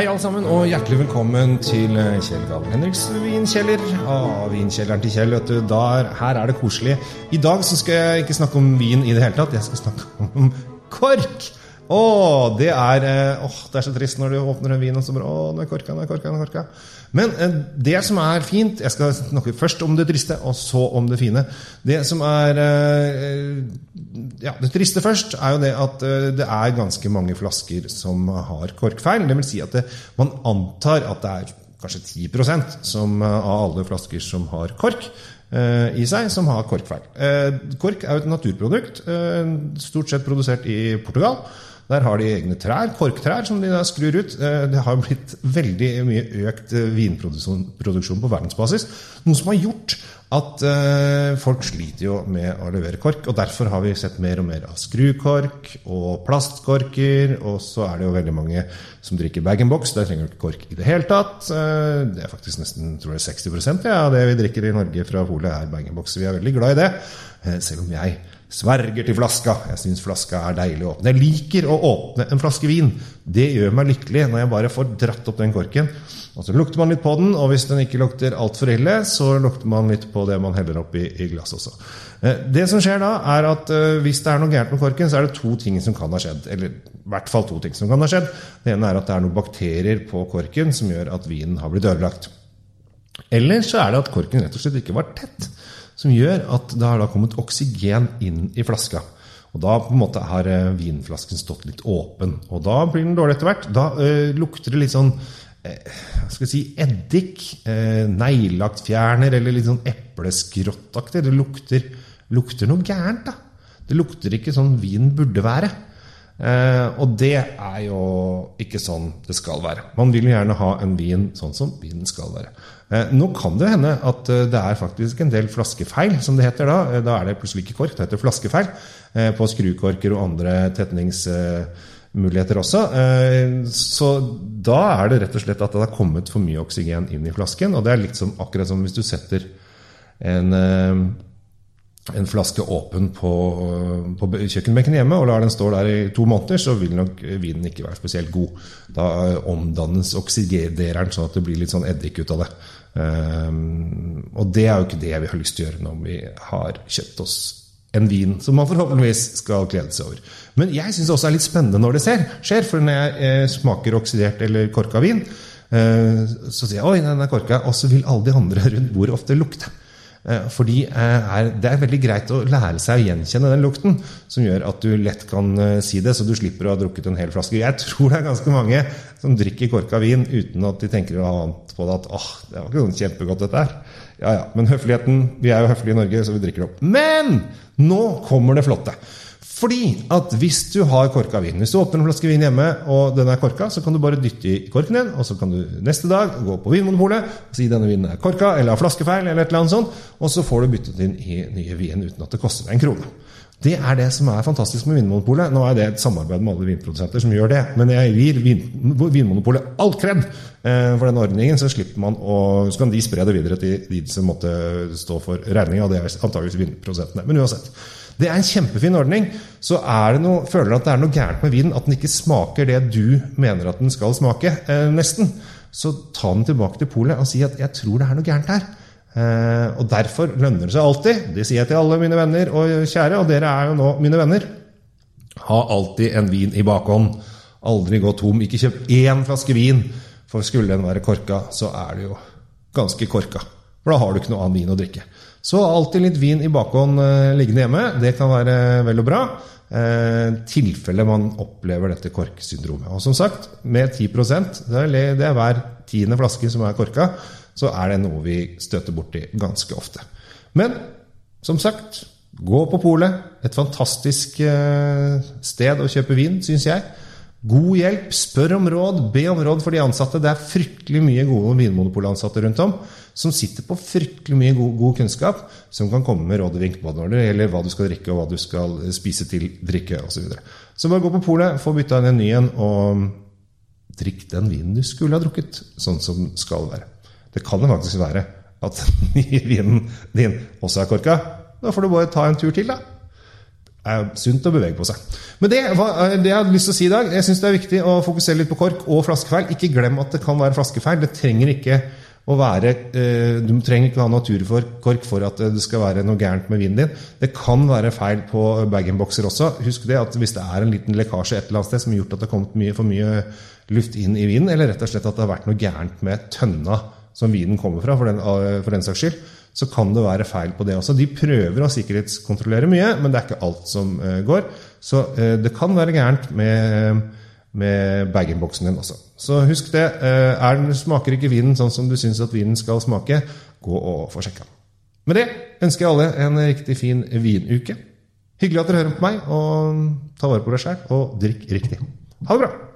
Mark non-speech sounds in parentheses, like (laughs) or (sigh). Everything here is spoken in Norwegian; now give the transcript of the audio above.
Hei alle sammen, og hjertelig velkommen til Kjell Dahl Henriks vinkjeller. Ah, vinkjelleren til Kjell, vet du. Der, her er det koselig. I dag så skal jeg ikke snakke om vin i det hele tatt. Jeg skal snakke om kork. Å, det er, eh, åh, det er så trist når du åpner en vin og så bare Å, nå er korka, nå er korka, nå er korka. Men eh, det som er fint Jeg skal snakke først om det triste, og så om det fine. Det som er eh, Ja, det triste først er jo det at det er ganske mange flasker som har korkfeil. Det vil si at det, man antar at det er kanskje 10% som, av alle flasker som har kork i seg, som har korkfeil. Kork er jo et naturprodukt, stort sett produsert i Portugal. Der har de egne trær, korktrær, som de da skrur ut. Eh, Det har blitt veldig mye økt eh, vinproduksjon på verdensbasis. Noe som har gjort at eh, folk sliter jo med å levere kork. og Derfor har vi sett mer og mer av skrukork og plastkorker. Og så er det jo veldig mange som drikker bag-in-box. Der trenger du ikke kork i det hele tatt. Det er faktisk nesten tror jeg, 60 ja, av det vi drikker i Norge fra polet, er bag-in-box. Vi er veldig glad i det. Eh, Selv om jeg sverger til flaska. Jeg syns flaska er deilig å åpne. Jeg liker å åpne en flaske vin. Det gjør meg lykkelig når jeg bare får dratt opp den korken. Og så lukter man litt på den, og hvis den ikke lukter altfor ille, så lukter man litt på det man heller oppi i glass også. Eh, Det som skjer da, er at eh, hvis det er noe gærent med korken, så er det to ting som kan ha skjedd. Eller i hvert fall to ting som kan ha skjedd. Det ene er at det er noen bakterier på korken som gjør at vinen har blitt ødelagt. Eller så er det at korken rett og slett ikke var tett. Som gjør at det har da kommet oksygen inn i flaska. Og da på en måte har eh, vinflasken stått litt åpen. Og da blir den dårlig etter hvert. Da øh, lukter det litt sånn øh, skal jeg si, eddik, øh, neglelakkfjerner eller litt sånn epleskrottaktig. Det lukter, lukter noe gærent, da. Det lukter ikke sånn vin burde være. Eh, og det er jo ikke sånn det skal være. Man vil jo gjerne ha en vin sånn som vinen skal være. Eh, nå kan det hende at eh, det er faktisk en del flaskefeil, som det heter da. Da er det plutselig ikke kork, det heter flaskefeil på skrukorker og andre tetningsmuligheter også. Så da er det rett og slett at det har kommet for mye oksygen inn i flasken. Og det er litt som, akkurat som hvis du setter en en flaske åpen på, på kjøkkenbenken hjemme og lar den stå der i to måneder, så vil nok vinen ikke være spesielt god. Da omdannes oksidereren sånn at det blir litt sånn eddik ut av det. Um, og det er jo ikke det vi har lyst til å gjøre når vi har kjøpt oss en vin som man forhåpentligvis skal glede seg over. Men jeg syns det også er litt spennende når det ser, skjer, for når jeg eh, smaker oksidert eller korka vin, eh, så sier jeg 'oi, den er korka', og så vil alle de andre rundt bordet ofte lukte. Eh, Fordi eh, er, Det er veldig greit å lære seg å gjenkjenne den lukten, som gjør at du lett kan eh, si det, så du slipper å ha drukket en hel flaske. Jeg (laughs) tror det er ganske mange som drikker korka vin uten at de tenker noe annet på det. At åh, det var ikke sånn kjempegodt dette her. Ja ja, men høfligheten Vi er jo høflige i Norge, så vi drikker det opp. Men nå kommer det flotte. Fordi at hvis du har korka vin Hvis du åpner en flaske vin hjemme, og den er korka, så kan du bare dytte i korken din, og så kan du neste dag gå på Vinmonopolet og si denne vinen er korka, eller har flaskefeil, eller et eller annet sånt, og så får du byttet inn i nye vin uten at det koster deg en krone. Det er det som er fantastisk med Vinmonopolet. Nå er det et samarbeid med alle vinprodusenter som gjør det, men jeg gir vin, Vinmonopolet all kred eh, for den ordningen, så slipper man å, så kan de spre det videre til de som måtte stå for regninga, det er antakeligvis vinprodusentene. Men uansett. Det er en kjempefin ordning. Så noe, føler du at det er noe gærent med vinen, at den ikke smaker det du mener at den skal smake, eh, nesten, så ta den tilbake til polet og si at 'jeg tror det er noe gærent her'. Eh, og derfor lønner det seg alltid, det sier jeg til alle mine venner og kjære, og dere er jo nå mine venner, ha alltid en vin i bakhånd. Aldri gå tom. Ikke kjøp én flaske vin, for skulle den være korka, så er det jo ganske korka. For da har du ikke noe annen vin å drikke. Så alltid litt vin i bakhånd eh, liggende hjemme. Det kan være vel og bra. Eh, tilfelle man opplever dette korksyndromet. Og som sagt, med 10% er, det er hver tiende flaske som er korka, så er det noe vi støter borti ganske ofte. Men som sagt, gå på polet. Et fantastisk eh, sted å kjøpe vin, syns jeg. God hjelp, spør om råd, be om råd for de ansatte. Det er fryktelig mye gode vinmonopolansatte rundt om som sitter på fryktelig mye god, god kunnskap, som kan komme med råd og vink både når det gjelder hva du skal drikke, og hva du skal spise til drikke osv. Så, videre. så bare gå på polet, få bytta inn en ny en, og drikk den vinen du skulle ha drukket, sånn som skal være. Det kan jo faktisk være at (laughs) vinen din også er korka. Da får du bare ta en tur til, da. Det er sunt å bevege på seg. Men det det jeg hadde lyst til å si i dag. Jeg syns det er viktig å fokusere litt på kork og flaskefeil. Ikke glem at det kan være flaskefeil. Det trenger ikke å være eh, Du trenger ikke ha naturkork for at det skal være noe gærent med vinen din. Det kan være feil på bag-in-bokser også. Husk det at hvis det er en liten lekkasje et eller annet sted som har gjort at det har kommet mye, for mye luft inn i vinen, eller rett og slett at det har vært noe gærent med tønna som vinen kommer fra, for den, for den saks skyld, så kan det være feil på det også. De prøver å sikkerhetskontrollere mye, men det er ikke alt som går. Så det kan være gærent med med bag-in-boksen din også. Så husk det. Er den, smaker ikke vinen sånn som du syns at vinen skal smake, gå og få sjekka. Med det ønsker jeg alle en riktig fin vinuke. Hyggelig at dere hører på meg, og ta vare på dere sjæl, og drikk riktig. Ha det bra!